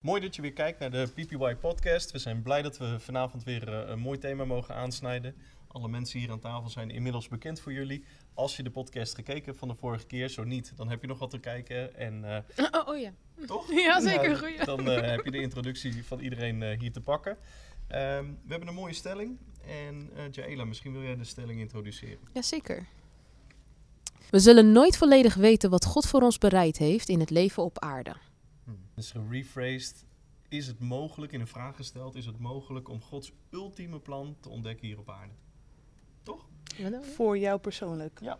Mooi dat je weer kijkt naar de PPY podcast. We zijn blij dat we vanavond weer uh, een mooi thema mogen aansnijden. Alle mensen hier aan tafel zijn inmiddels bekend voor jullie. Als je de podcast gekeken hebt van de vorige keer, zo niet, dan heb je nog wat te kijken. En, uh, oh, oh, ja. Toch? Ja, zeker. Goeie. Dan uh, heb je de introductie van iedereen hier te pakken. Ehm, we hebben een mooie stelling. En Jaela, misschien wil jij de stelling introduceren. Jazeker. We zullen nooit volledig weten wat God voor ons bereid heeft in het leven op aarde. Dus gerephrased, is het mogelijk, in een vraag gesteld, is het mogelijk om Gods ultieme plan te ontdekken hier op aarde? Toch? Voor jou persoonlijk? Ja.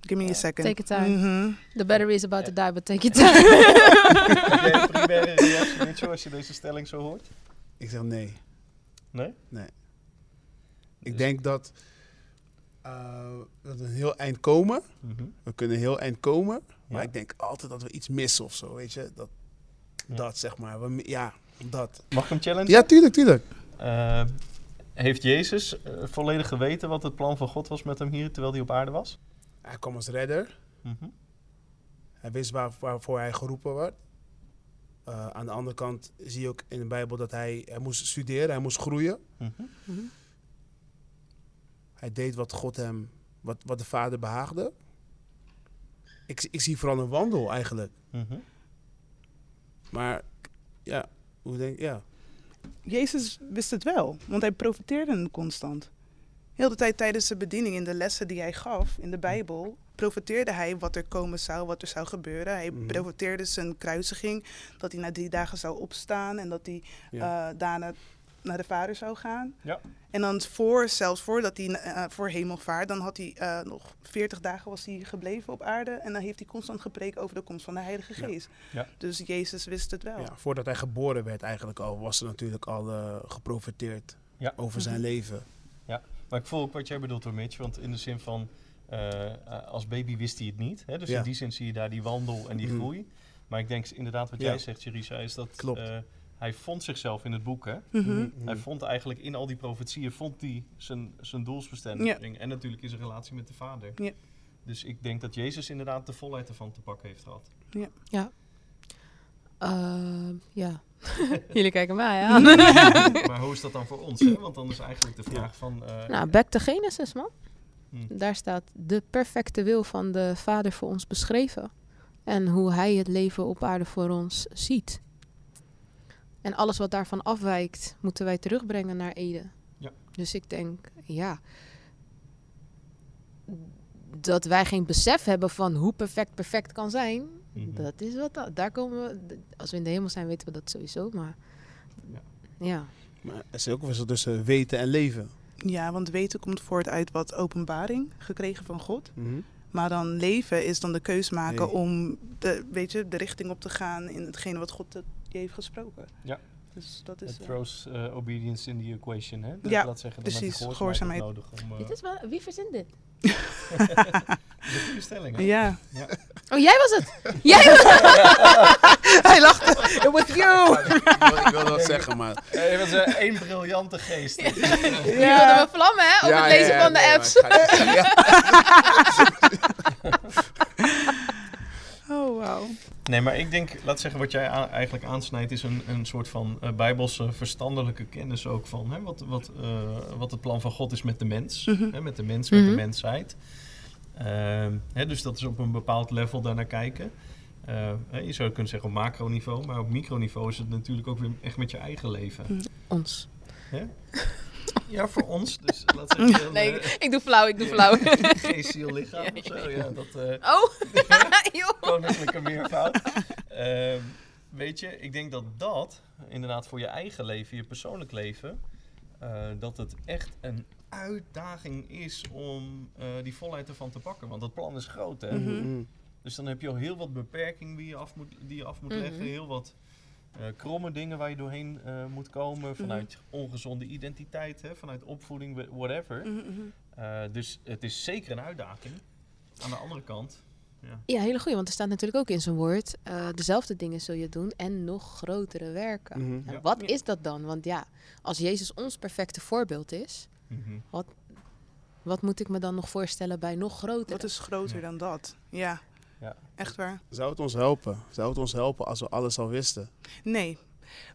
Give me a second. Take your time. Mhm. The battery is about to die, but take your time. Heb jij een primaire reactie, Mitchell, als je deze stelling zo hoort? Ik zeg nee. Nee? Nee. Ik Dus- denk dat, uh, dat we een heel eind komen. Mhm. We kunnen een heel eind komen. Maar Ja. ik denk altijd dat we iets missen of zo, weet je. Dat. Dat zeg maar. Ja, dat. Mag ik hem challengen? Ja, tuurlijk, tuurlijk. Eh, heeft Jezus eh, volledig geweten wat het plan van God was met hem hier terwijl hij op aarde was? Hij kwam als redder. Mhm. Hij wist waar, waarvoor hij geroepen werd. Uh, aan de andere kant zie je ook in de Bijbel dat hij, hij moest studeren, hij moest groeien. Mhm. Hij deed wat God hem, wat, wat de Vader behaagde. Ik, ik zie vooral een wandel eigenlijk. Mhm. Maar ja, hoe denk ja. Jezus wist het wel, want hij profiteerde constant. Heel de tijd tijdens de bediening, in de lessen die hij gaf in de Bijbel, profiteerde hij wat er komen zou, wat er zou gebeuren. Hij Mhm. profiteerde zijn kruisiging, dat hij na drie dagen zou opstaan en dat hij Ja. eh, daarna naar de Vader zou gaan. Ja. En dan voor, zelfs voordat hij eh, voor hemelvaart, dan had hij eh, nog 40 dagen was hij gebleven op aarde. En dan heeft hij constant gepreekt over de komst van de Heilige Ja. Geest. Ja. Dus Jezus wist het wel. ja, voordat hij geboren werd eigenlijk al, was er natuurlijk al eh, geprofiteerd Ja. over zijn Mhm. leven. Maar ik voel ook wat jij bedoelt hoor, Mitch. Want in de zin van, als baby wist hij het niet. Hè? Dus Ja. in die zin zie je daar die wandel en die Mhm. groei. Maar ik denk inderdaad wat Ja. jij zegt, Jerisa, is dat Klopt. Hij vond zichzelf in het boek. Hè? Mhm. Mhm. Hij vond eigenlijk in al die profetieën vond hij zijn, zijn doelsbestemming. En natuurlijk in zijn relatie met de vader. Ja. Dus ik denk dat Jezus inderdaad de volheid ervan te pakken heeft gehad. Ehm, ja. Jullie kijken mij aan. maar hoe is dat dan voor ons? Hè? Want dan is eigenlijk de vraag van... eh, nou, back to Genesis, man. hm, Daar staat de perfecte wil van de Vader voor ons beschreven. En hoe Hij het leven op aarde voor ons ziet. En alles wat daarvan afwijkt, moeten wij terugbrengen naar Eden. Ja. Dus ik denk, ja. Dat wij geen besef hebben van hoe perfect perfect kan zijn. mhm. Dat is wat. da- Daar komen we. Als we in de hemel zijn, weten we dat sowieso. Maar. Ja. Ja. Maar er is ook een verschil tussen weten en leven. Ja, want weten komt voort uit wat openbaring gekregen van God. Mhm. Maar dan leven is dan de keus maken Nee. om de, weet je, de richting op te gaan in hetgene wat God te- je heeft gesproken. Ja. Dus dat is. Eh, throws eh, obedience in the equation. Hè? Dat Ja, laat zeggen, precies, je gehoorzaamheid. nodig om... eh, Dit is wel. Wie verzint dit? dat een goede stelling. Hè? ja. Oh, jij was het! Jij was Hij lachte. It was you. ik, wil, dat zeggen, maar... Hij was eh, één briljante geest. Je wilde me vlammen, hè? Op Ja, het lezen ja, ja, van de apps. ik ga niet zeggen, ja. Oh, wauw. Nee, maar ik denk, laat zeggen, wat jij eigenlijk aansnijdt, is een, een soort van eh, bijbelse verstandelijke kennis ook van hè, wat, wat, eh, wat het plan van God is met de mens. Mhm. Hè, met de mens, met Mhm. de mensheid. Ehm, hè, dus dat is op een bepaald level daarnaar kijken. Eh, je zou kunnen zeggen op macroniveau, maar op microniveau is het natuurlijk ook weer echt met je eigen leven. Ons. Hè? Ja, voor ons. Dus laat zeggen, dan, Nee, eh, ik, doe flauw, ik doe flauw. geest, ziel, lichaam Ja, of zo. Ja, dat, eh, Oh, joh. koninklijke meervoud. Ehm, weet je, ik denk dat dat inderdaad voor je eigen leven, je persoonlijk leven, eh, dat het echt een uitdaging is om eh, die volheid ervan te pakken. Want dat plan is groot, hè? Mhm. Mhm. Dus dan heb je al heel wat beperkingen die je af moet, die je af moet Mhm. leggen. Heel wat eh, kromme dingen waar je doorheen eh, moet komen. Vanuit ongezonde identiteit, hè? vanuit opvoeding, wha- whatever. Mhm, mhm. Eh, dus het is zeker een uitdaging. Aan de andere kant, ja. Ja, hele goeie, want er staat natuurlijk ook in zijn woord... eh, dezelfde dingen zul je doen en nog grotere werken. Mhm. Ja. wat Ja. is dat dan? Want ja, als Jezus ons perfecte voorbeeld is... Mhm. wat moet ik me dan nog voorstellen bij nog grotere? Wat is groter Ja. dan dat? Ja. Ja. Echt waar. Zou het ons helpen? Zou het ons helpen als we alles al wisten? Nee,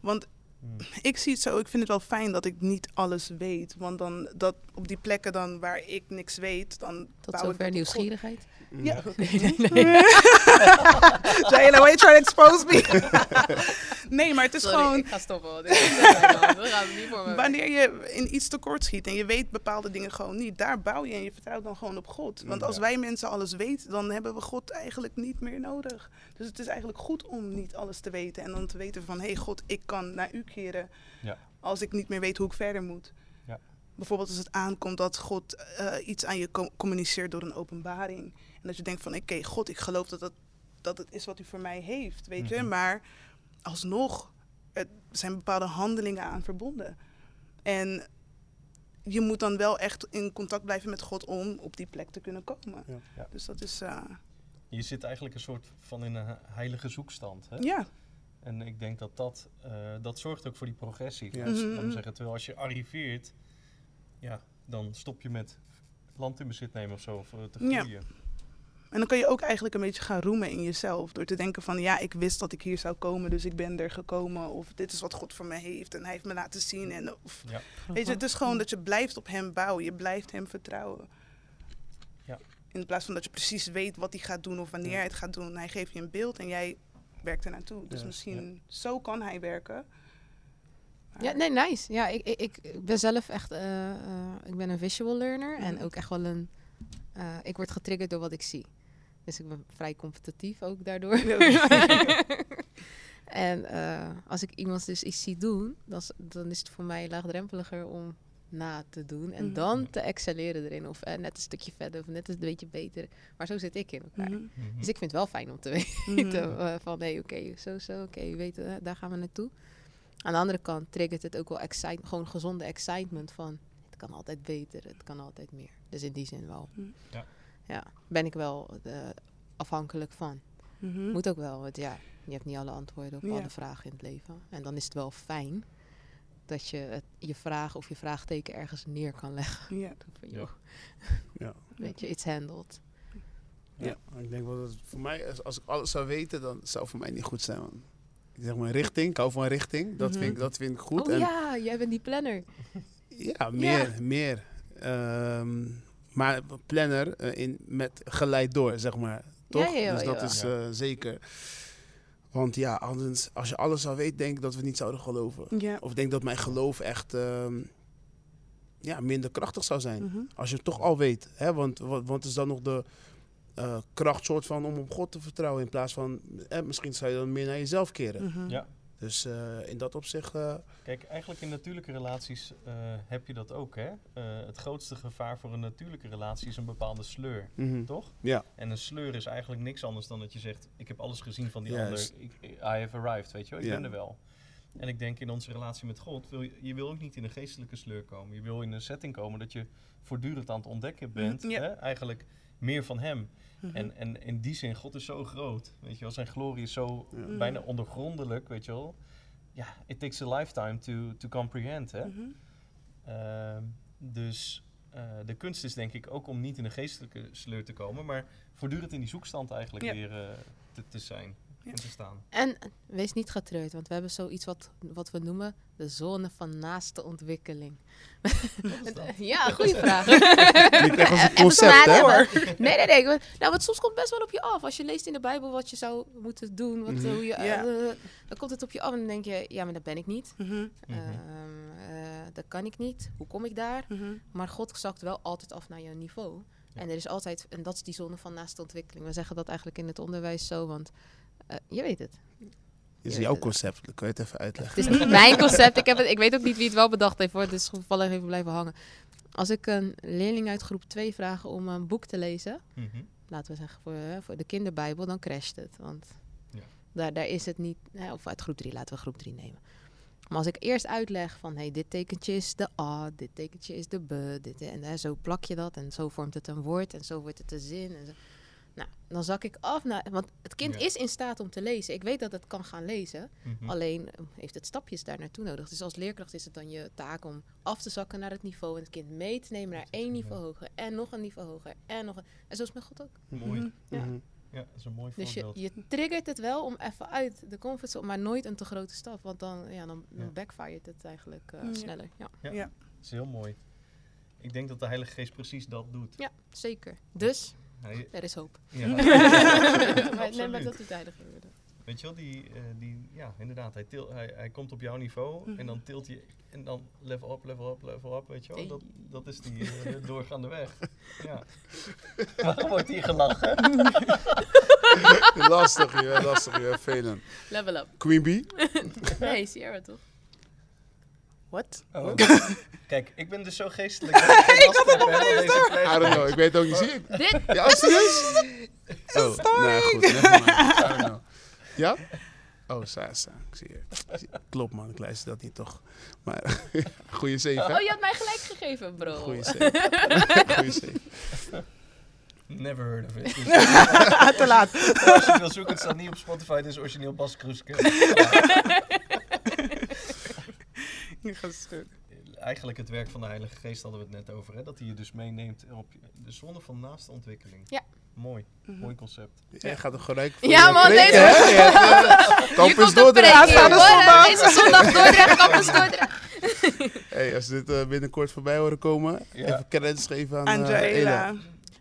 want Hmm. ik zie het zo, ik vind het wel fijn dat ik niet alles weet. Want dan dat op die plekken dan waar ik niks weet, dan Tot ik zover op nieuwsgierigheid. Ja. Nee, nee, nee. Nou, why you trying to expose me? nee, maar het is Sorry, gewoon... ik ga stoppen. niet voor me. Wanneer je in iets tekort schiet en je weet bepaalde dingen gewoon niet, daar bouw je en je vertrouwt dan gewoon op God. Want als wij mensen alles weten, dan hebben we God eigenlijk niet meer nodig. Dus het is eigenlijk goed om niet alles te weten en dan te weten van, hé hey God, ik kan naar u keren Ja. als ik niet meer weet hoe ik verder moet. Ja. Bijvoorbeeld als het aankomt dat God eh, iets aan je co- communiceert door een openbaring. En dat je denkt van, oké, God, ik geloof dat, dat, dat het is wat u voor mij heeft, weet je. Mhm. Maar alsnog, er zijn bepaalde handelingen aan verbonden. En je moet dan wel echt in contact blijven met God om op die plek te kunnen komen. Ja. Ja. Dus dat is, eh, Je zit eigenlijk een soort van in een heilige zoekstand. Hè? ja. En ik denk dat dat, eh, dat zorgt ook voor die progressie. Ja. Dus, zeggen, terwijl als je arriveert, ja, dan stop je met land in bezit nemen of zo, of eh, te Ja. groeien. En dan kan je ook eigenlijk een beetje gaan roemen in jezelf. Door te denken van, ja, ik wist dat ik hier zou komen, dus ik ben er gekomen. Of dit is wat God voor me heeft en hij heeft me laten zien. En, of, Ja. weet je, het is gewoon dat je blijft op hem bouwen. Je blijft hem vertrouwen. Ja. In plaats van dat je precies weet wat hij gaat doen of wanneer Ja. hij het gaat doen. Hij geeft je een beeld en jij werkt er naartoe. Dus Ja, misschien zo kan hij werken. Ja, nee, nice. Ja, ik, ik, ik ben zelf echt, eh, eh, ik ben een visual learner en Mhm. ook echt wel een, eh, ik word getriggerd door wat ik zie. Dus ik ben vrij competitief ook daardoor. en eh, als ik iemand dus iets zie doen, dan, is- dan is het voor mij laagdrempeliger om na te doen en Mhm. dan te excelleren erin. Of eh, net een stukje verder of net een beetje beter. Maar zo zit ik in elkaar. Mhm. Mhm. Dus ik vind het wel fijn om te weten eh, van nee, oké, zo, zo, oké, we weten, eh, daar gaan we naartoe. Aan de andere kant triggert het ook wel excite, gewoon gezonde excitement van het kan altijd beter, het kan altijd meer. Dus in die zin wel. Ja. Ja, ben ik wel eh, afhankelijk van. Mhm. Moet ook wel, want ja, je hebt niet alle antwoorden op Ja. alle vragen in het leven. En dan is het wel fijn dat je het, je vraag of je vraagteken ergens neer kan leggen. Ja. Van, Ja. joh, Ja. weet je, it's handled. Ja, ik denk wel dat voor mij, als, als ik alles zou weten, dan zou het voor mij niet goed zijn. Man. Ik zeg maar richting, ik hou van richting, dat, Mhm. vind, ik, dat vind ik goed. oh en, ja, jij bent die planner. ja, meer, meer. Ehm, maar planner eh, in, met geleid door, zeg maar. Toch? Ja, ja, ja, dus dat ja. is eh, zeker. Want ja, anders, als je alles zou weten, denk ik dat we het niet zouden geloven. Ja. Of ik denk dat mijn geloof echt ehm, ja, minder krachtig zou zijn. Mhm. Als je het toch al weet. Hè? Want wat want is dan nog de eh, kracht soort van om op God te vertrouwen. In plaats van, eh, misschien zou je dan meer naar jezelf keren. Mhm. Ja. Dus eh, in dat opzicht, eh, Kijk, eigenlijk in natuurlijke relaties eh, heb je dat ook, hè? Het grootste gevaar voor een natuurlijke relatie is een bepaalde sleur, mhm. toch? ja. En een sleur is eigenlijk niks anders dan dat je zegt: Ik heb alles gezien van die ander. Ik, I have arrived, weet je wel? Ik ben er wel. En ik denk in onze relatie met God, wil je, je wil ook niet in een geestelijke sleur komen. Je wil in een setting komen dat je voortdurend aan het ontdekken bent. Ja. hè? Eigenlijk meer van Hem. Mhm. En, en in die zin, God is zo groot. Weet je wel, zijn glorie is zo Ja. bijna ondergrondelijk, weet je wel. Ja, it takes a lifetime to, to comprehend, hè. Mhm. Ehm, dus eh, de kunst is denk ik ook om niet in een geestelijke sleur te komen, maar voortdurend in die zoekstand eigenlijk Ja. weer eh, te, te zijn Ja. en te staan. En wees niet getreurd, want we hebben zoiets wat, wat we noemen de zone van naaste ontwikkeling. ja, goede vraag. Klinkt echt als een concept, hè? Nee, nee, nee. Nou, want soms komt het best wel op je af. Als je leest in de Bijbel wat je zou moeten doen, wat, Mhm. hoe je, Ja. eh, dan komt het op je af en dan denk je, ja, maar dat ben ik niet. Mhm. Ehm, eh, dat kan ik niet. Hoe kom ik daar? Mhm. Maar God zakt wel altijd af naar jouw niveau. Ja. En er is altijd, en dat is die zone van naaste ontwikkeling. We zeggen dat eigenlijk in het onderwijs zo, want eh, je weet het. Is jouw concept, dat kan je het even uitleggen. Het is niet mijn concept. Ik, heb het, ik weet ook niet wie het wel bedacht heeft. Hoor. Het is toevallig even blijven hangen. Als ik een leerling uit groep 2 vraag om een boek te lezen, Mhm. laten we zeggen voor, hè, voor de kinderbijbel, dan crasht het. Want Ja. daar, daar is het niet, hè, of uit groep 3, laten we groep 3 nemen. Maar als ik eerst uitleg van, hey, dit tekentje is de A, dit tekentje is de B, dit, en hè, zo plak je dat en zo vormt het een woord en zo wordt het een zin. En zo. Nou, dan zak ik af naar, want het kind Ja. is in staat om te lezen. Ik weet dat het kan gaan lezen. Mhm. Alleen eh, heeft het stapjes daar naartoe nodig. Dus als leerkracht is het dan je taak om af te zakken naar het niveau en het kind mee te nemen naar één niveau hoger en nog een niveau hoger en nog een. En zo is met God ook. Mooi. Mhm. Ja. Ja, dat is een mooi Dus je, voorbeeld. je triggert het wel om even uit de comfortzone, maar nooit een te grote stap. Want dan, ja, dan, backfired het eigenlijk eh, Ja. sneller. Ja. Ja. Ja. Dat is heel mooi. Ik denk dat de Heilige Geest precies dat doet. ja, zeker. Dus, Hij, er is hoop. ja, maar, nee, maar dat is heilig worden. Weet je wel, die, eh, die ja, inderdaad, hij, til, hij, hij komt op jouw niveau Mhm. en dan tilt hij en dan level up, level up, level up, weet je wel. Hey. Dat, dat is die eh, doorgaande weg. Ja. Waarom wordt hier gelachen? lastig, joh, lastig, joh. Velen. Level up. Queen Bee? Nee, Sierra toch? What? Oh. Kijk, ik ben dus zo geestelijk. dat ik heb, hè, van deze I don't know, ik weet het ook niet. Zie je? Dit, Ja, serieus? Oh, nee, goed. I don't know. Ja? Oh, Sasa, ik zie je. Ik Klopt man, ik luister dat niet toch. Maar, goeie save, oh, je had mij gelijk gegeven, bro. Goeie save. Goeie save. Never heard of it. Dus Te laat. als je het wil zoeken, het staat niet op Spotify, het is origineel Bas Kruske. Eigenlijk het werk van de Heilige Geest hadden we het net over, hè? dat hij je dus meeneemt op de zonde van naaste ontwikkeling. Ja. Mooi, Mhm. mooi concept. Jij gaat er gelijk voor Ja, man, deze- eh, Campus Dordrecht. zondag. Deze zondag Dordrecht, Campus Dordrecht. Hey, als dit eh, binnenkort voorbij horen komen, Ja. even credits geven aan eh, Angela. Ela.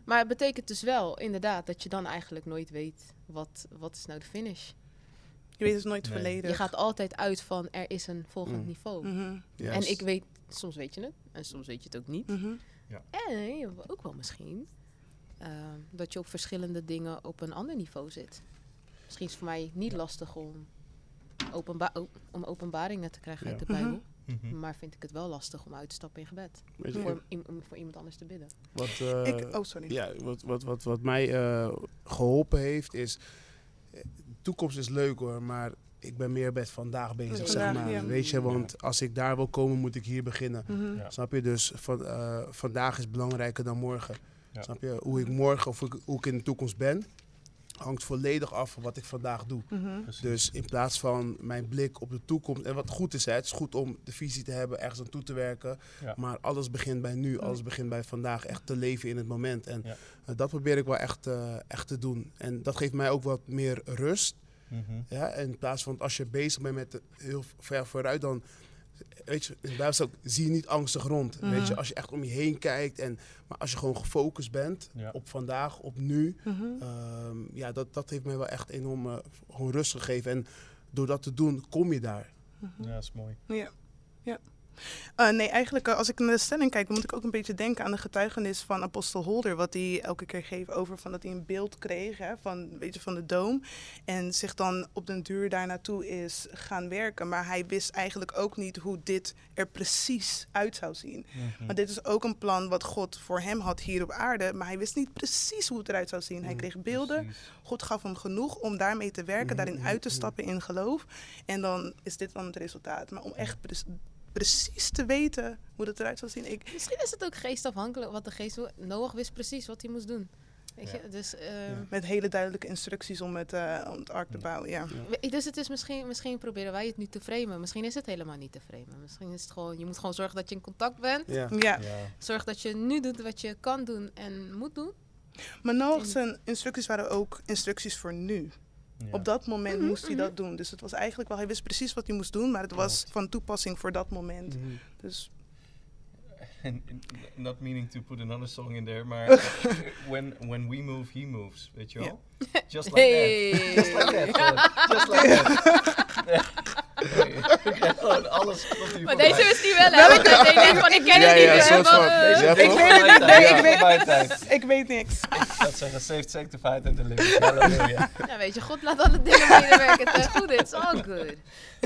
Maar het betekent dus wel, inderdaad, dat je dan eigenlijk nooit weet wat, wat is nou de finish. Je weet dus nooit Nee. volledig. Je gaat altijd uit van er is een volgend Mm. niveau. Mhm. En ik weet, soms weet je het en soms weet je het ook niet. mhm. En ook wel misschien eh, dat je op verschillende dingen op een ander niveau zit. Misschien is het voor mij niet lastig om, openba om openbaringen te krijgen uit Ja. de Bijbel. Mhm. Maar vind ik het wel lastig om uit te stappen in gebed. Voor, om voor iemand anders te bidden. wat, eh, ik, oh, sorry. Ja, wat, wat, wat, wat mij eh, geholpen heeft is... De toekomst is leuk hoor, maar ik ben meer met vandaag bezig, zeg maar. ja. Weet je, want als ik daar wil komen, moet ik hier beginnen. Mhm. Ja. Snap je? Dus van, eh, vandaag is belangrijker dan morgen. Ja. Snap je? Hoe ik morgen of hoe ik, hoe ik in de toekomst ben, hangt volledig af van wat ik vandaag doe. Mhm. Dus in plaats van mijn blik op de toekomst. En wat goed is, hè, het is goed om de visie te hebben, ergens aan toe te werken. Ja. Maar alles begint bij nu, alles begint bij vandaag. Echt te leven in het moment. En Ja. eh, dat probeer ik wel echt, eh, echt te doen. En dat geeft mij ook wat meer rust. Mhm. Ja? En in plaats van als je bezig bent met heel ver vooruit, dan. Weet je, in ook, zie je niet angstig rond. Mhm. Weet je, als je echt om je heen kijkt. En, maar als je gewoon gefocust bent Ja. op vandaag, op nu. Mhm. Ehm, ja, dat, dat heeft mij wel echt enorm eh, gewoon rust gegeven. En door dat te doen, kom je daar. Ja, dat is mooi. Ja. ja. Eh, nee, eigenlijk eh, als ik naar de stelling kijk, dan moet ik ook een beetje denken aan de getuigenis van apostel Holder, wat hij elke keer geeft over van dat hij een beeld kreeg hè, van, weet je, van de doom en zich dan op den duur daar naartoe is gaan werken. Maar hij wist eigenlijk ook niet hoe dit er precies uit zou zien. Mhm. Maar dit is ook een plan wat God voor hem had hier op aarde, maar hij wist niet precies hoe het eruit zou zien. Hij Mm, kreeg beelden, Precies. God gaf hem genoeg om daarmee te werken, Mhm, daarin mhm, uit te mhm. stappen in geloof. En dan is dit dan het resultaat. Maar om echt precies te weten hoe dat eruit zal zien. Ik, Misschien is het ook geestafhankelijk wat de geest wil. Noach wist precies wat hij moest doen. Weet Ja. je? Dus, eh, Ja. met hele duidelijke instructies om het, eh, om het ark te bouwen. Ja. dus het is misschien, misschien proberen wij het nu te framen. Misschien is het helemaal niet te framen. Misschien is het gewoon, je moet gewoon zorgen dat je in contact bent. Ja. Ja. Ja. Zorg dat je nu doet wat je kan doen en moet doen. Maar Noach zijn instructies waren ook instructies voor nu. Ja. Op dat moment Mhm, moest hij dat doen. Dus het was eigenlijk wel, hij wist precies wat hij moest doen, maar het was van toepassing voor dat moment. Mhm. Dus And, not meaning to put another song in there, maar when, when we move, he moves, weet je wel? Just like Hey. that. Just like that. Just like that. Ik gewoon alles Maar deze wist hij wel, hè? Hij denkt van, ik ken Ja, het niet. ja, van, is weet het niet, nee, ik weet- tijd. ik weet niks. Ik zou zeggen, saved, sanctified and delivered. Halleluja. Ja, weet je, God laat alle dingen medewerken ten goede. It's all good.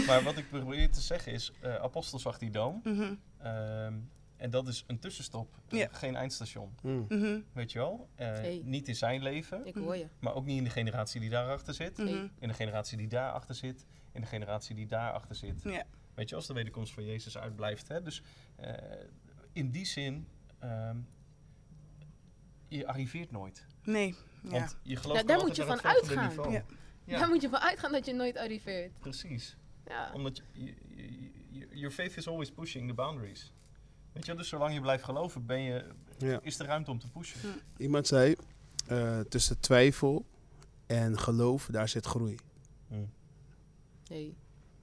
Maar wat ik probeer te zeggen is, eh Apostel zag die doom. Mhm, ehm, en dat is een tussenstop, eh, Ja. geen eindstation. Mhm. mhm, Weet je wel? Eh, Hey. Niet in zijn leven, Ik hoor je. maar ook niet in de generatie die daarachter zit. mhm. In de generatie die daarachter zit. In de generatie die daarachter zit. Ja. Weet je, als de wederkomst van Jezus uitblijft. Hè? Dus eh, in die zin, ehm, je arriveert nooit. Nee. Ja. Want je gelooft Ja, daar moet je van uitgaan. Ja. Ja, Daar moet je van uitgaan dat je nooit arriveert. precies. Ja. Omdat je, je, your faith is always pushing the boundaries. Weet je, dus zolang je blijft geloven, ben je, Ja. is er ruimte om te pushen. Iemand zei, eh, tussen twijfel En geloof, daar zit groei. Hm. Nee.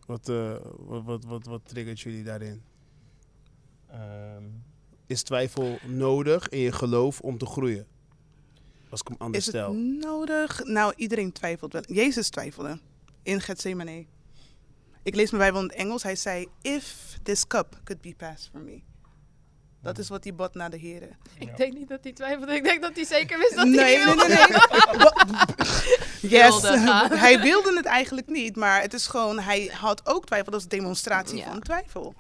Wat, eh, wat, wat, wat, wat triggert jullie daarin? Ehm, Is twijfel nodig in je geloof om te groeien? Als ik hem anders Is het stel. nodig? Nou, iedereen twijfelt wel. Jezus twijfelde in Gethsemane. Ik lees mijn Bijbel in het Engels. Hij zei, if this cup could be passed from me. Dat is wat hij bad naar de heren. Ik denk niet dat hij twijfelde. Ik denk dat hij zeker wist dat Nee, hij nee, wilde. nee, nee. Yes, Wilde gaan. hij wilde het eigenlijk niet, maar het is gewoon, hij had ook twijfel. Dat is een demonstratie Ja. van twijfel.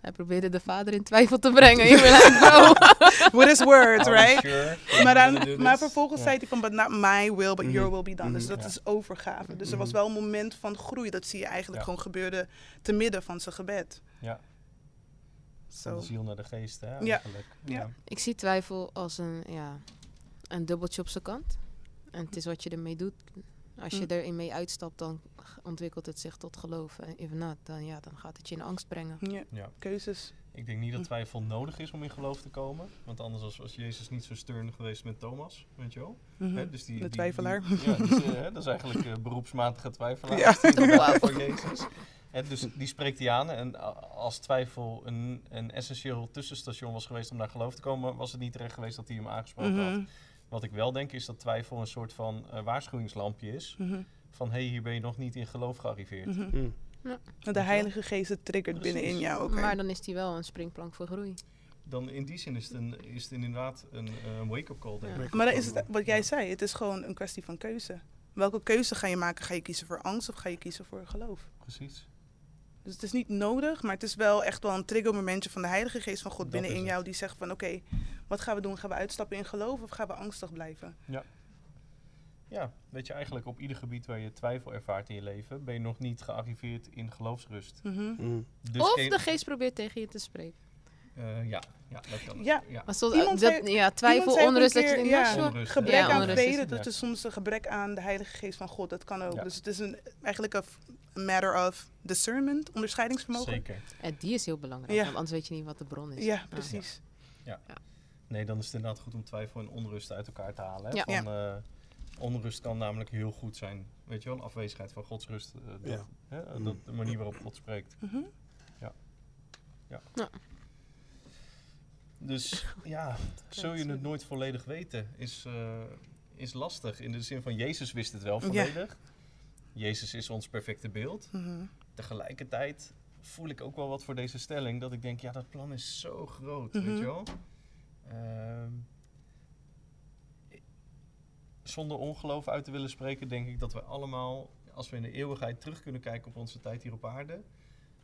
Hij probeerde de vader in twijfel te brengen. Je like. With his words, you right? sure Maar, dan, maar vervolgens zei hij van, but not my will, but your will be done. Dus Mhm. dat Ja. is overgave. Dus er was wel een moment van groei. Dat zie je eigenlijk Ja. gewoon gebeuren te midden van zijn gebed. Ja. Van Zo. de ziel naar de geest, hè, Ja. eigenlijk. Ja. Ik zie twijfel als een, ja, een dubbeltje op zijn kant. En het is wat je ermee doet. Als je Mm. erin mee uitstapt, dan ontwikkelt het zich tot geloof. En if not, dan, ja, dan gaat het je in angst brengen. Ja, Ja. keuzes. Ik denk niet dat Hm. twijfel nodig is om in geloof te komen. Want anders was, was Jezus niet zo stern geweest met Thomas, weet je wel. Mhm. Hè, dus die, De die- twijfelaar. die- ja, dus, eh, hè, dat is eigenlijk eh, beroepsmatige twijfelaar. Ja. Voor Jezus. En dus die spreekt hij aan. En als twijfel een, een essentieel tussenstation was geweest om naar geloof te komen, was het niet terecht geweest dat hij hem aangesproken had. Wat ik wel denk is dat twijfel een soort van eh, waarschuwingslampje is. Mhm. Van hé, hey, hier ben je nog niet in geloof gearriveerd. Mhm. Mm. De Heilige Geest het triggert Precies. binnenin jou ook. hè? Maar dan is die wel een springplank voor groei. Dan in die zin is het, een, is het inderdaad een eh, wake-up call, denk Ja. ik. Maar dan is het wat jij zei, het is gewoon een kwestie van keuze. Welke keuze ga je maken? Ga je kiezen voor angst of ga je kiezen voor geloof? Precies. Dus het is niet nodig, maar het is wel echt wel een triggermomentje van de Heilige Geest van God Dat binnenin jou. Die zegt van oké, wat gaan we doen? Gaan we uitstappen in geloof of gaan we angstig blijven? Ja, weet je, eigenlijk op ieder gebied waar je twijfel ervaart in je leven, ben je nog niet gearriveerd in geloofsrust. Mhm. Mm. Dus of de geest probeert tegen je te spreken. Eh, ja, ja, dat kan. Ja. ja. Maar soms, Iemand dat, zei- ja, twijfel, onrust, dat je ja. Onrust, gebrek Ja, aan onrust vrede, dat ja. is soms een gebrek aan de Heilige Geest van God. Dat kan ook. Ja. Dus het is een, eigenlijk een matter of discernment, onderscheidingsvermogen. Zeker. En die is heel belangrijk, Ja. want anders weet je niet wat de bron is. Ja, precies. Nee, dan is het inderdaad goed om twijfel en onrust uit elkaar te halen. Hè? Ja. Van, eh, onrust kan namelijk heel goed zijn. Weet je wel, een afwezigheid van Gods rust. eh, dat, Ja. hè, eh, Mm. dat, de manier waarop God spreekt. Mhm. Dus ja, zul je het nooit volledig weten, is, eh, is lastig. In de zin van, Jezus wist het wel Ja. volledig. Jezus is ons perfecte beeld. Mhm. Tegelijkertijd voel ik ook wel wat voor deze stelling. Dat ik denk, ja, dat plan is zo groot, Mhm. weet je wel. Ehm, zonder ongeloof uit te willen spreken, denk ik dat we allemaal, als we in de eeuwigheid terug kunnen kijken op onze tijd hier op aarde,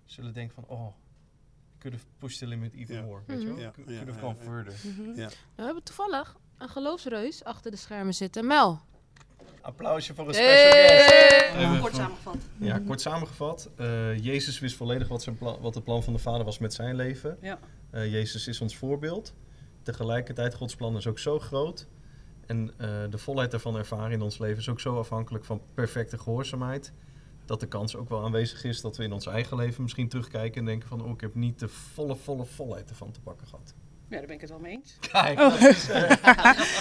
zullen denken van, oh, could have pushed the limit even more, weet je wel. Ja, Could could have gone further. Nou, we hebben toevallig een geloofsreus achter de schermen zitten. Mel. Applausje voor een special guest. Hey! Kort samengevat. Ja, kort samengevat. eh, Jezus wist volledig wat, zijn plan, wat het plan van de Vader was met zijn leven. Ja. Eh, Jezus is ons voorbeeld. Tegelijkertijd, Gods plan is ook zo groot. En eh, de volheid daarvan ervaren in ons leven is ook zo afhankelijk van perfecte gehoorzaamheid. Dat de kans ook wel aanwezig is dat we in ons eigen leven misschien terugkijken en denken van... oh, ik heb niet de volle, volle volheid ervan te pakken gehad. Ja, daar ben ik het wel mee eens. Kijk, Oh. dat is, eh,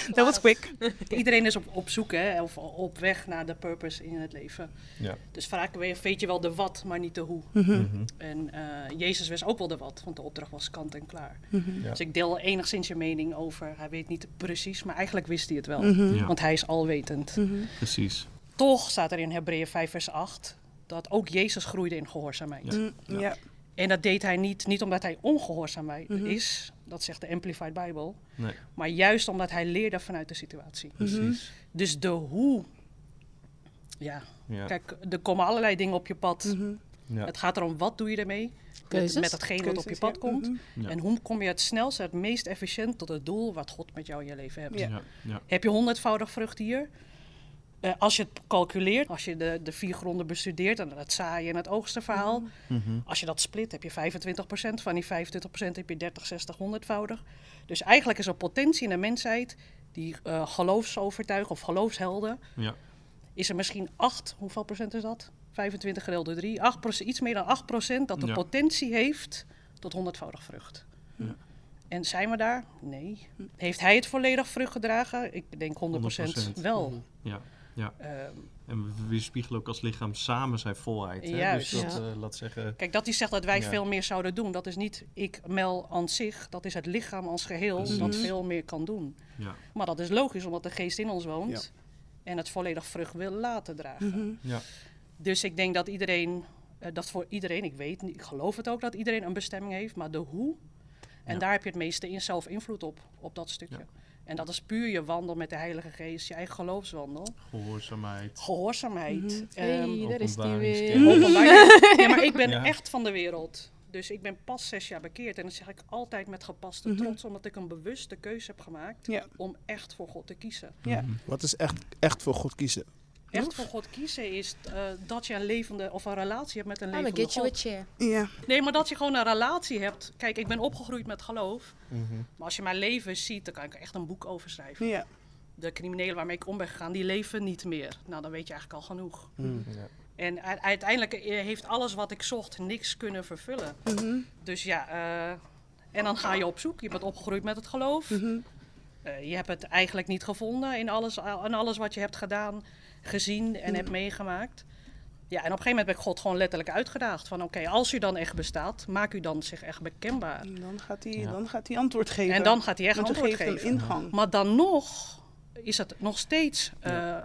Dat was quick. Iedereen is op, op zoek, hè, of op weg naar de purpose in het leven. Ja. Dus vaak we- weet je wel de wat, maar niet de hoe. Mhm. mhm. En eh, Jezus wist ook wel de wat, want de opdracht was kant en klaar. Mhm. Ja. Dus ik deel enigszins je mening over. Hij weet niet precies, maar eigenlijk wist hij het wel. Ja. Want hij is alwetend. Precies. Toch staat er in Hebreeën 5 vers 8 dat ook Jezus groeide in gehoorzaamheid. Mhm. Ja. En dat deed hij niet, niet omdat hij ongehoorzaam Mhm. is, dat zegt de Amplified Bible, Nee, maar juist omdat hij leerde vanuit de situatie. precies. Dus de hoe. Ja, Ja. kijk, er komen allerlei dingen op je pad. Mhm. Ja. Het gaat erom wat doe je ermee met, Keuzes. met datgene wat op je pad ja. komt. Mhm. Ja. En hoe kom je het snelst, het meest efficiënt tot het doel wat God met jou in je leven hebt. Ja. Ja. Ja. Heb je honderdvoudig vrucht hier? Eh, als je het calculeert, als je de, de vier gronden bestudeert en het zaaien en het oogsten verhaal, Mhm. als je dat split, heb je 25%. Van die 25% heb je 30, 60, 100voudig. Dus eigenlijk is er potentie in de mensheid, die eh geloofsovertuigen of geloofshelden, Ja. is er misschien 8, hoeveel procent is dat? 25 gedeeld door 3, 8 procent, iets meer dan 8 procent dat de Ja. potentie heeft tot honderdvoudig vrucht. Ja. En zijn we daar? Nee. Heeft hij het volledig vrucht gedragen? Ik denk 100%, 100%. wel. Ja. Ja. Ehm, En we weerspiegelen ook als lichaam samen zijn volheid. Hè? Juist. Dus dat, Ja. eh, laat zeggen... Kijk, dat hij zegt dat wij Ja. veel meer zouden doen, dat is niet ik, Mel, aan zich. Dat is het lichaam als geheel Precies. dat veel meer kan doen. Ja. Maar dat is logisch, omdat de geest in ons woont. En het volledig vrucht wil laten dragen. Mhm. Ja. Dus ik denk dat iedereen, eh, dat voor iedereen, ik weet niet, ik geloof het ook dat iedereen een bestemming heeft, maar de hoe. En Ja. daar heb je het meeste in zelf invloed op, op dat stukje. En dat is puur je wandel met de Heilige Geest, je eigen geloofswandel. Gehoorzaamheid. Gehoorzaamheid. Ehm, Hey, daar is die weer. Ja, maar ik ben Ja. echt van de wereld. Dus ik ben pas zes jaar bekeerd. En dat zeg ik altijd met gepaste Mhm. trots, omdat ik een bewuste keuze heb gemaakt Ja. om echt voor God te kiezen. Ja. Mhm. Wat is echt, echt voor God kiezen? Echt voor God kiezen is eh, dat je een levende of een relatie hebt met een levende get you a chair. Ja. Nee, maar dat je gewoon een relatie hebt. Kijk, ik ben opgegroeid met geloof. Mhm. Maar als je mijn leven ziet, dan kan ik er echt een boek over schrijven. Ja. De criminelen waarmee ik om ben gegaan, die leven niet meer. Nou, dan weet je eigenlijk al genoeg. Mm. Ja. En uiteindelijk eh, heeft alles wat ik zocht niks kunnen vervullen. Mhm. Dus ja, eh, en dan ga je op zoek. Je bent opgegroeid met het geloof. Mhm. Eh, je hebt het eigenlijk niet gevonden in alles, in alles wat je hebt gedaan, gezien en hebt meegemaakt. Ja, en op een gegeven moment ben ik God gewoon letterlijk uitgedaagd. Van oké, als u dan echt bestaat, maak u dan zich echt bekendbaar. En dan gaat hij Ja. dan gaat hij antwoord geven. En dan gaat hij echt antwoord geeft geven. een ingang. Maar dan nog is het nog steeds eh,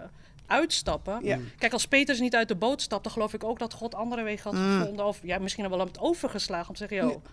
uitstappen. Ja. Kijk, als Petrus niet uit de boot stapte, geloof ik ook dat God andere wegen had Mm. gevonden. Of ja, misschien wel hem het overgeslagen om te zeggen, joh, volgens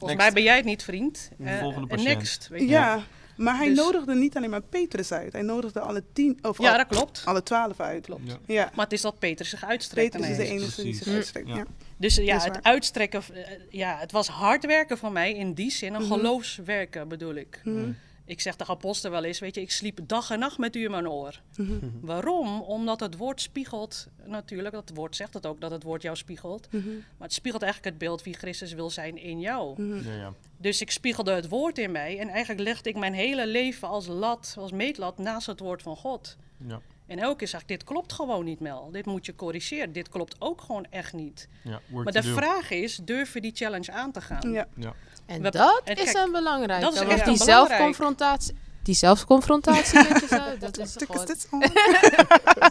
Next. mij ben jij het niet, vriend. Eh, Volgende en patiënt. next, weet je. Ja, maar hij Dus- nodigde niet alleen maar Petrus uit. Hij nodigde alle tien, of Ja, al- dat klopt. alle twaalf uit. Klopt. Ja. Ja. Maar het is dat Petrus zich uitstrekt. Petrus is de enige die zich uitstrekt. Ja. Ja. Dus ja, het uitstrekken, eh, ja, het was hard werken van mij in die zin, een Mhm. geloofswerken bedoel ik. Mhm. Ik zeg de apostel wel eens, weet je, ik sliep dag en nacht met u in mijn oor. Mhm. Waarom? Omdat het woord spiegelt, natuurlijk, dat woord zegt het ook, dat het woord jou spiegelt. Mhm. Maar het spiegelt eigenlijk het beeld wie Christus wil zijn in jou. Mhm. Ja, ja. Dus ik spiegelde het woord in mij en eigenlijk legde ik mijn hele leven als lat, als meetlat naast het woord van God. Ja. En elke keer zag ik, dit klopt gewoon niet, Mel. Dit moet je corrigeren. Dit klopt ook gewoon echt niet. ja. Maar de do. vraag is, durf je die challenge aan te gaan? Ja. Ja. En We- dat en is kijk, een belangrijke. dat is echt die zelfconfrontatie, die zelfconfrontatie met jezelf, dat is gewoon is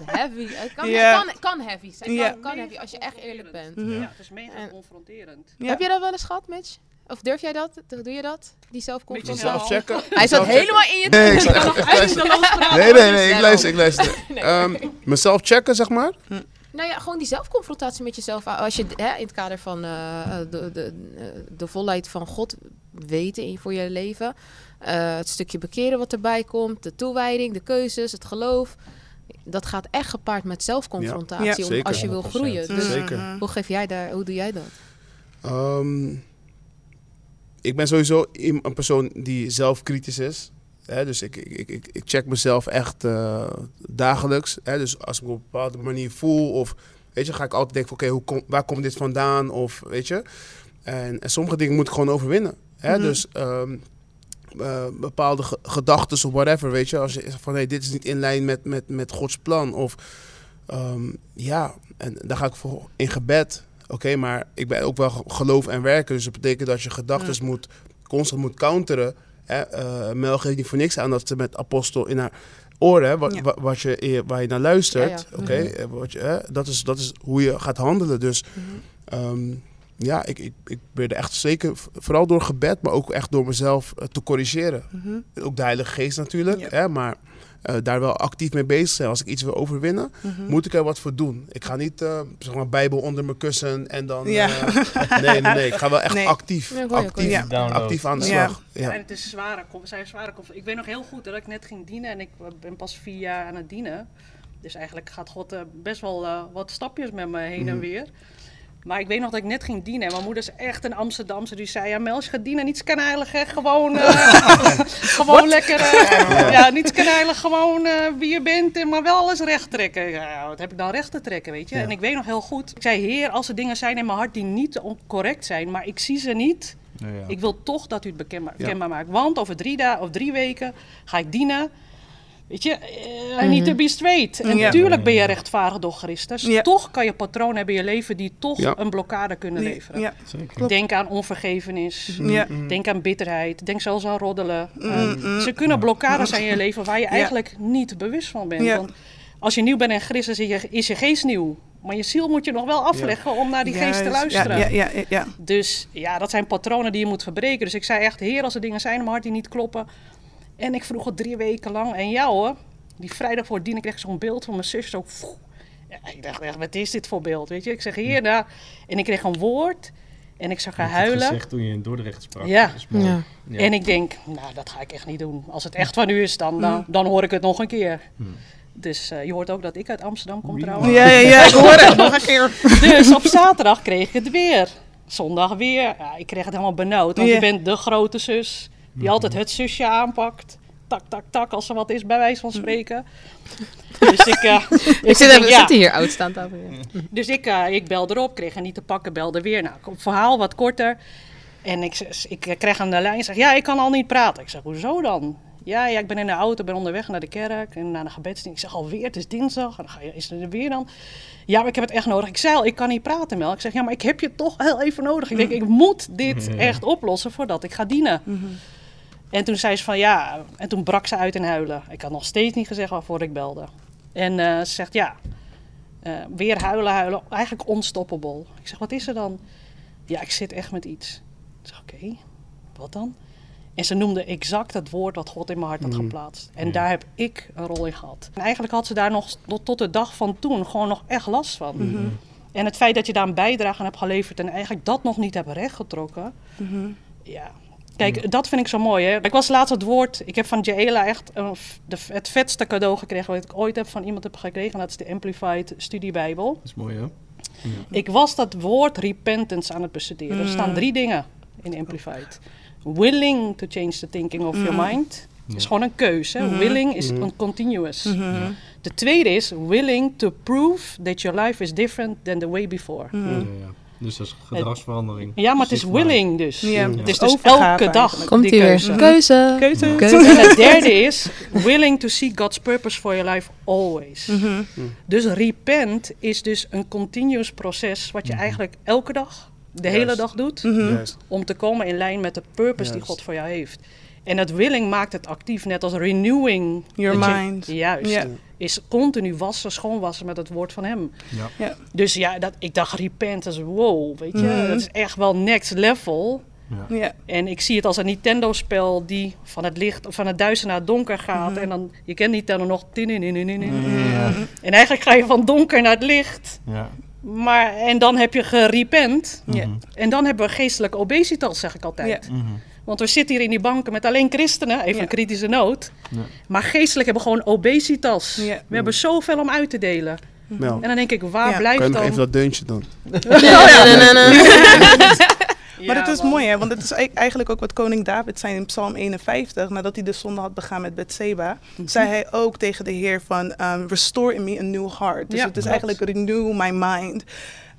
heavy. Het kan, kan, kan heavy zijn. Kan, kan heavy als je echt eerlijk bent. Mhm. Ja, het is mega En- confronterend. Ja. Heb je dat wel eens gehad, Mitch? Of durf jij dat? Doe je dat? Die zelfconfrontatie? Jezelf Zelf checken. Hij zat helemaal in je Nee, ik Nee, nee, nee, ik luister, ik luister. Ehm, mezelf checken, zeg maar. Nou ja, gewoon die zelfconfrontatie met jezelf. Als je hè, in het kader van eh, de, de, eh, de volheid van God weten in, voor je leven. eh, het stukje bekeren wat erbij komt. De toewijding, de keuzes, het geloof. Dat gaat echt gepaard met zelfconfrontatie Ja, om, zeker. als je wil 100%. groeien. Dus Zeker. Hoe, geef jij daar, hoe doe jij dat? Ehm, ik ben sowieso een persoon die zelfkritisch is. Hè, dus ik, ik, ik, ik check mezelf echt eh, dagelijks. Hè, dus als ik me op een bepaalde manier voel, of weet je, ga ik altijd denken: van, oké, kom, waar komt dit vandaan? Of weet je. En, en sommige dingen moet ik gewoon overwinnen. Hè, Mhm. Dus ehm, eh, bepaalde ge- gedachten of whatever, weet je. Als je zegt van hey, dit is niet in lijn met, met, met Gods plan. Of ehm, ja, en daar ga ik voor in gebed. Oké, maar ik ben ook wel ge- geloof en werken. Dus dat betekent dat je gedachten moet constant moet counteren. Hè? Eh, Mel geeft niet voor niks aan dat ze met apostel in haar oren, wat, Ja. wat je, eh, waar je naar luistert. Ja. Oké, Mhm. eh, dat, is, dat is hoe je gaat handelen. Dus Mhm. Ehm, ja, ik, ik, ik probeer er echt zeker, vooral door gebed, maar ook echt door mezelf te corrigeren. Mhm. Ook de Heilige Geest natuurlijk, Ja. hè, maar eh, daar wel actief mee bezig zijn. Als ik iets wil overwinnen, Mhm. moet ik er wat voor doen. Ik ga niet, eh, zeg maar, Bijbel onder mijn kussen en dan... Ja. eh, nee, nee, nee. Ik ga wel echt Nee. actief, Ja, actief. Ja. Actief aan de Ja. slag. Ja. En het is zware, zijn zware. Ik weet nog heel goed dat ik net ging dienen en ik ben pas vier jaar aan het dienen. Dus eigenlijk gaat God eh, best wel eh, wat stapjes met me heen en Mhm. weer. Maar ik weet nog dat ik net ging dienen en mijn moeder is echt een Amsterdamse. Die zei, ja Mel, als je gaat dienen, niets kaneilig hè, gewoon, eh, gewoon lekker, eh, ja, niets kaneilig, gewoon eh, wie je bent, en maar wel alles recht trekken. Ja, wat heb ik dan recht te trekken, weet je? Ja. En ik weet nog heel goed, ik zei, heer, als er dingen zijn in mijn hart die niet correct zijn, maar ik zie ze niet, Ja, ik wil toch dat u het bekendbaar, Ja. kenbaar maakt. Want over drie dagen of drie weken ga ik dienen. Weet je, eh, I need to be straight. En Ja. natuurlijk ben je rechtvaardig door Christus. Ja. Toch kan je patroon hebben in je leven die toch Ja. een blokkade kunnen leveren. Ja. Zeker. Denk aan onvergevenis. Ja. Denk aan bitterheid. Denk zelfs aan roddelen. Mm, Eh, mm. Ze kunnen blokkades zijn in je leven waar je eigenlijk niet bewust van bent. Ja. Want als je nieuw bent in Christus, is je, is je geest nieuw. Maar je ziel moet je nog wel afleggen om naar die geest te luisteren. Ja, ja, ja, ja. Dus ja, dat zijn patronen die je moet verbreken. Dus ik zei echt, heer, als er dingen zijn in mijn hart die niet kloppen. En ik vroeg het drie weken lang. En jou hoor, die vrijdag voor het dienen kreeg ik zo'n beeld van mijn zus. Zo, ik dacht echt, wat is dit voor beeld, weet je? Ik zeg, heer, daar. En ik kreeg een woord. En ik zag haar huilen. gezegd toen je in Dordrecht sprak. Ja. Ja. Ja. En ik denk, nou, dat ga ik echt niet doen. Als het echt van u is, dan, dan, dan hoor ik het nog een keer. Hmm. Dus eh, je hoort ook dat ik uit Amsterdam kom trouwens. Ja, ja, ja, ik hoor het nog een keer. Dus op zaterdag kreeg ik het weer. Zondag weer. Ja, ik kreeg het helemaal benauwd. Want je bent de grote zus. Die altijd het zusje aanpakt. Tak, tak, tak. Als er wat is, bij wijze van spreken. Dus ik... eh, Ik zit, denk, even, ja. zitten hier oud staan tafel. Ja. Dus ik, eh, ik belde erop. Kreeg er niet te pakken. Belde weer. Nou, het verhaal wat korter. En ik, ik eh, kreeg aan de lijn. zeg, ja, ik kan al niet praten. Ik zeg, hoezo dan? Ja, ja, ik ben in de auto, ben onderweg naar de kerk en naar de gebedsdienst. Ik zeg alweer, het is dinsdag. En dan ga je, is er weer dan? Ja, maar ik heb het echt nodig. Ik zei al, ik kan niet praten, Mel. Ik zeg, ja, maar ik heb je toch heel even nodig. Ik denk, ik moet dit echt oplossen voordat ik ga dienen. En toen zei ze van ja, en toen brak ze uit in huilen. Ik had nog steeds niet gezegd waarvoor ik belde. En eh, ze zegt ja, eh, weer huilen, huilen, eigenlijk unstoppable. Ik zeg, wat is er dan? Ja, ik zit echt met iets. Ik zeg, oké, wat dan? En ze noemde exact het woord dat God in mijn hart had Mhm. geplaatst. En Ja. daar heb ik een rol in gehad. En eigenlijk had ze daar nog tot, tot de dag van toen gewoon nog echt last van. Mhm. En het feit dat je daar een bijdrage aan hebt geleverd en eigenlijk dat nog niet hebt rechtgetrokken. Mhm. Ja. Kijk, dat vind ik zo mooi. Hè? Ik was laatst het woord. Ik heb van Jaela echt een f- de, het vetste cadeau gekregen wat ik ooit heb van iemand heb gekregen. En dat is de Amplified Studiebijbel. Dat is mooi, hè? Ik was dat woord repentance aan het bestuderen. Er staan drie dingen in Amplified. Willing to change the thinking of your mind. is gewoon een keuze. hè. Willing is een continuous. Mhm. De tweede is willing to prove that your life is different than the way before. Dus dat is gedragsverandering. Ja, maar het is willing dus. Ja, Het is dus dus elke dag. Komt die keuze. Keuze. Keuze. Keuze. En het derde is willing to seek God's purpose for your life always. Mhm. Dus repent is dus een continuous proces wat je eigenlijk elke dag, de Juist. hele dag doet, Mhm. Om te komen in lijn met de purpose die. God voor jou heeft. En het willing maakt het actief, net als renewing. Your Dat je- mind. Juist. Is continu wassen, schoonwassen met het woord van hem. Ja. Ja. Dus ja, dat, ik dacht repentance, wow, weet je. Mhm. Dat is echt wel next level. Ja. En ik zie het als een Nintendo-spel die van het licht, van het duister naar het donker gaat. En dan, je kent Nintendo nog. Ja. En eigenlijk ga je van donker naar het licht. Ja. Maar, en dan heb je gerepent. Ja. Mhm. En dan hebben we geestelijke obesitas, zeg ik altijd. Ja. Mhm. Want we zitten hier in die banken met alleen christenen, even Ja. een kritische noot. Ja. Maar geestelijk hebben we gewoon obesitas. Ja. We hebben zoveel om uit te delen. En dan denk ik, waar Ja. blijft kan je nog dan... even dat deuntje doen? Maar Ja, het is mooi, hè? want het is ei- eigenlijk ook wat koning David zei in Psalm 51. Nadat hij de zonde had begaan met Bethseba, Mhm. zei hij ook tegen de Heer van, um, restore in me a new heart. Dus Ja, het is eigenlijk renew my mind.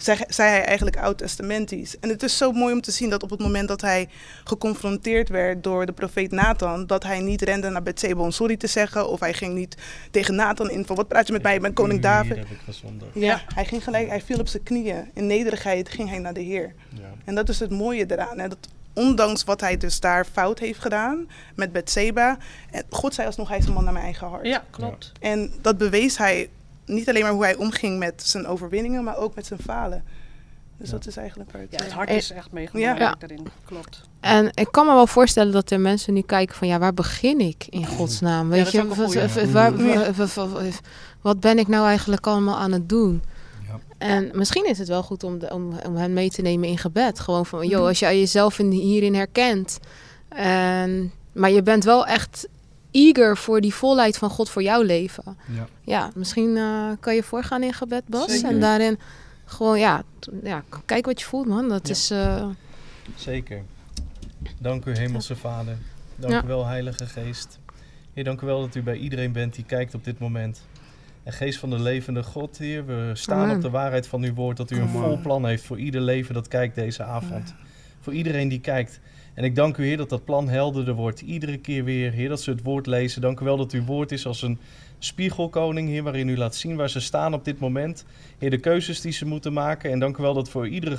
Zei, zei hij eigenlijk oud-testamentisch. En het is zo mooi om te zien dat op het moment dat hij geconfronteerd werd door de profeet Nathan, dat hij niet rende naar Bethseba om sorry te zeggen. Of hij ging niet tegen Nathan in van, wat praat je met mij, ik ben koning David. heb ik gezondigd. Ja, hij ging gelijk, hij viel op zijn knieën. In nederigheid ging hij naar de Heer. Ja. En dat is het mooie eraan. Hè? Dat ondanks wat hij dus daar fout heeft gedaan met Bethseba, en God zei alsnog, hij is een man naar mijn eigen hart. Ja, klopt. En dat bewees hij niet alleen maar hoe hij omging met zijn overwinningen, maar ook met zijn falen. Dus Ja. dat is eigenlijk waar het, Ja, het eh, hart Eh, is echt meegemaakt Ja. daarin. Klopt. En ik kan me wel voorstellen dat er mensen nu kijken van ja, waar begin ik in godsnaam? Weet je, wat, ben ik nou eigenlijk allemaal aan het doen? Ja. En misschien is het wel goed om, de, om, om hen mee te nemen in gebed. Gewoon van, joh, Mhm. als jij jezelf in, hierin herkent. En, maar je bent wel echt eager voor die volheid van God voor jouw leven. Ja. Ja, misschien eh, kan je voorgaan in gebed, Bas. Zeker. En daarin gewoon, ja, ja, kijk wat je voelt, man. Dat Ja. is... eh, Zeker. Dank u, Hemelse Vader. Dank Ja. u wel, Heilige Geest. Heer, dank u wel dat u bij iedereen bent die kijkt op dit moment. En Geest van de levende God, Heer, we staan Amen. op de waarheid van uw woord dat u een vol plan heeft voor ieder leven dat kijkt deze avond. Voor iedereen die kijkt. En ik dank u, Heer, dat dat plan helderder wordt. Iedere keer weer, Heer, dat ze het woord lezen. Dank u wel dat uw woord is als een spiegelkoning, Heer, waarin u laat zien waar ze staan op dit moment. Heer, de keuzes die ze moeten maken. En dank u wel dat voor iedere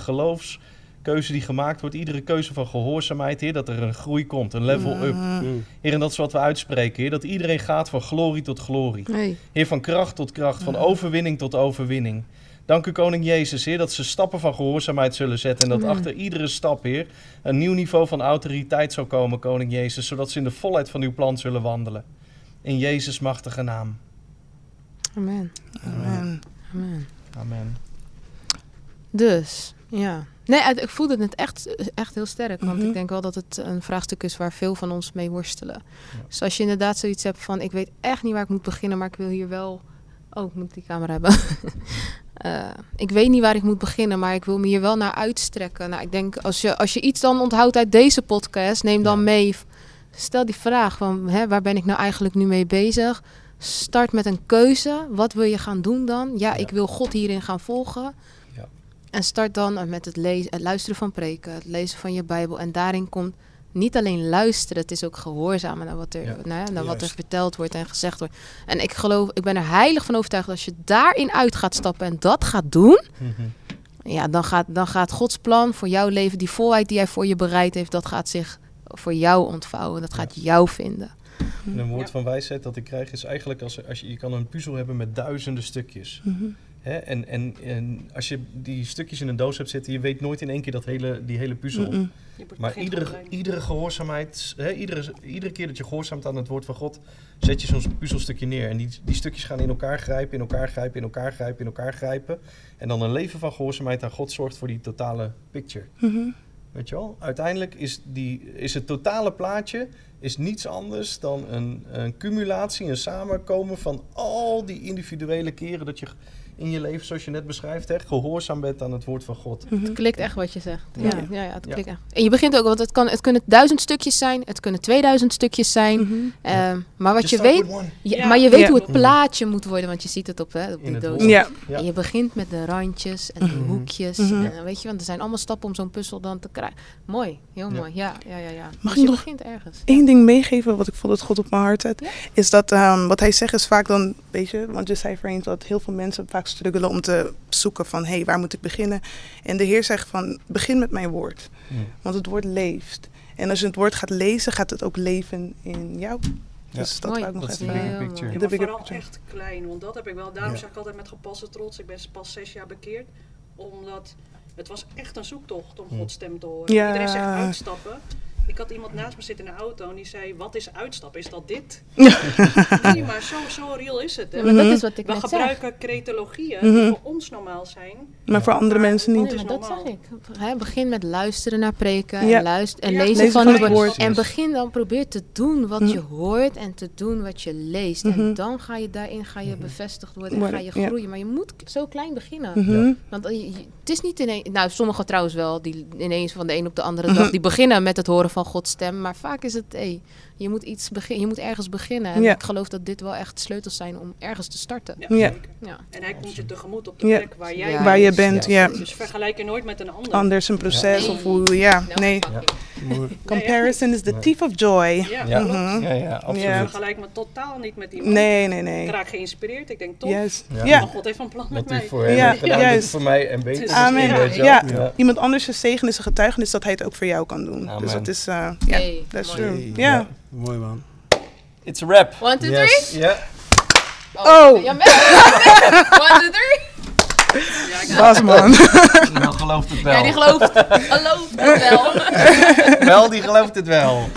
keuze die gemaakt wordt, iedere keuze van gehoorzaamheid, Heer, dat er een groei komt, een level up. Mm. Heer, en dat is wat we uitspreken, Heer, dat iedereen gaat van glorie tot glorie. Hey. Heer, van kracht tot kracht, van overwinning tot overwinning. Dank u, Koning Jezus, Heer, dat ze stappen van gehoorzaamheid zullen zetten. En dat Amen. achter iedere stap, Heer, een nieuw niveau van autoriteit zal komen, Koning Jezus. Zodat ze in de volheid van uw plan zullen wandelen. In Jezus' machtige naam. Amen. Amen. Amen. Amen. Dus, ja. Nee, ik voelde het echt, echt heel sterk. Want Mhm. ik denk wel dat het een vraagstuk is waar veel van ons mee worstelen. Dus als je inderdaad zoiets hebt van... ik weet echt niet waar ik moet beginnen, maar ik wil hier wel... Oh, ik moet die camera hebben. Eh, ik weet niet waar ik moet beginnen, maar ik wil me hier wel naar uitstrekken. Nou, ik denk, als je, als je iets dan onthoudt uit deze podcast... neem dan Ja. mee... Stel die vraag van, hè, waar ben ik nou eigenlijk nu mee bezig? Start met een keuze. Wat wil je gaan doen dan? Ja, Ja. ik wil God hierin gaan volgen. Ja. En start dan met het, lezen, het luisteren van preken, het lezen van je Bijbel. En daarin komt niet alleen luisteren, het is ook gehoorzamen naar wat er, Ja, nou ja, naar wat er verteld wordt en gezegd wordt. En ik geloof, ik ben er heilig van overtuigd dat als je daarin uit gaat stappen en dat gaat doen, Mhm. ja, dan gaat, dan gaat Gods plan voor jouw leven, die volheid die hij voor je bereid heeft, dat gaat zich voor jou ontvouwen. Dat gaat jou vinden. En een woord Ja. van wijsheid dat ik krijg is eigenlijk als, als je, je kan een puzzel hebben met duizenden stukjes. Mhm. Hè? En, en, en als je die stukjes in een doos hebt zitten, je weet nooit in één keer dat hele, die hele puzzel. Maar iedere, iedere gehoorzaamheid, hè, iedere, iedere keer dat je gehoorzaamt aan het woord van God, zet je zo'n puzzelstukje neer. En die, die stukjes gaan in elkaar grijpen, in elkaar grijpen, in elkaar grijpen, in elkaar grijpen. En dan een leven van gehoorzaamheid aan God zorgt voor die totale picture. Mhm. Weet je wel? Uiteindelijk is, die, is het totale plaatje is niets anders dan een, een cumulatie, een samenkomen van al die individuele keren dat je in je leven, zoals je net beschrijft, hè, gehoorzaam bent aan het woord van God. Mhm. Het klikt echt wat je zegt. Ja, Ja. ja, ja, het Ja. klikt echt. En je begint ook, want het, kan, het kunnen duizend stukjes zijn, het kunnen 2000 stukjes zijn. Mhm. Ehm, maar wat Just je weet, maar je weet Ja. hoe het plaatje moet worden, want je ziet het op, hè, op die doos. Ja. Ja. En je begint met de randjes en de Mhm. hoekjes. En, weet je, want er zijn allemaal stappen om zo'n puzzel dan te krijgen. Mooi, heel Ja. mooi. Ja, ja, ja. ja. Mag dus je nog begint ergens. Eén ding meegeven wat ik voel dat God op mijn hart zet, Ja. is dat ehm, wat hij zegt is vaak dan, weet je, want je zei voorheen dat heel veel mensen vaak struggelen om te zoeken van, hé, hey, waar moet ik beginnen? En de Heer zegt van, begin met mijn woord, Mm. want het woord leeft. En als je het woord gaat lezen, gaat het ook leven in jou. Dus dat Mooi. wou ik nog Dat is even... de Heel bigger picture. mooi. Ja, de maar bigger vooral picture. echt klein, want dat heb ik wel. Daarom Ja. zeg ik altijd met gepaste trots. Ik ben pas zes jaar bekeerd, omdat het was echt een zoektocht om Hm. Gods stem te horen. Ja. Iedereen zegt uitstappen. Ik had iemand naast me zitten in de auto en die zei, wat is uitstappen? Is dat dit? nee, maar zo, zo real is het. Hè? Ja, maar dat Mhm. is wat ik We net zeg. gebruiken cretologieën Mhm. die voor ons normaal zijn. Maar voor andere mensen niet. maar dat normaal. zeg ik. Hè, begin met luisteren naar preken Ja. en, luisteren, en Ja, lezen lezen van van het woord. woord. En begin dan, probeer te doen wat Mhm. je hoort en te doen wat je leest. En dan ga je daarin ga je bevestigd worden en ga je ja. groeien. Maar je moet zo klein beginnen. Want eh, het is niet ineens... Nou, sommigen trouwens wel, die ineens van de een op de andere dag... die beginnen met het horen van Gods stem. Maar vaak is het, hé, je moet iets beginnen. Je moet ergens beginnen. En Ja. ik geloof dat dit wel echt sleutels zijn om ergens te starten. Ja, Ja. En hij komt je tegemoet op de Ja. plek waar jij. Waar je bent, ja. Dus vergelijk je nooit met een ander. Anders een proces Ja. of hoe, ja, Nou, nee. Comparison is the thief of joy. Ja, Ja. Mhm. Ja, ja, absoluut. Ja. Vergelijk me totaal niet met iemand. Nee, nee, Ik nee. raak geïnspireerd. Ik denk, tof. Juist. Ja. God heeft een plan met mij. voor hem Ja, juist. voor mij en beter. Amen. Ja. Iemand anders zegen is een getuigenis dat hij het ook voor jou kan doen. Amen. Dus dat is, eh ja, Hey, dat is mooi. true. Hey. Ja. Mooi man. It's a rap. One, two, Yes. Ja. Oh. Ja, maar- One, two, three. Ja, ik man. Nou gelooft het wel. Ja, die gelooft. Gelooft het wel. wel, die gelooft het wel.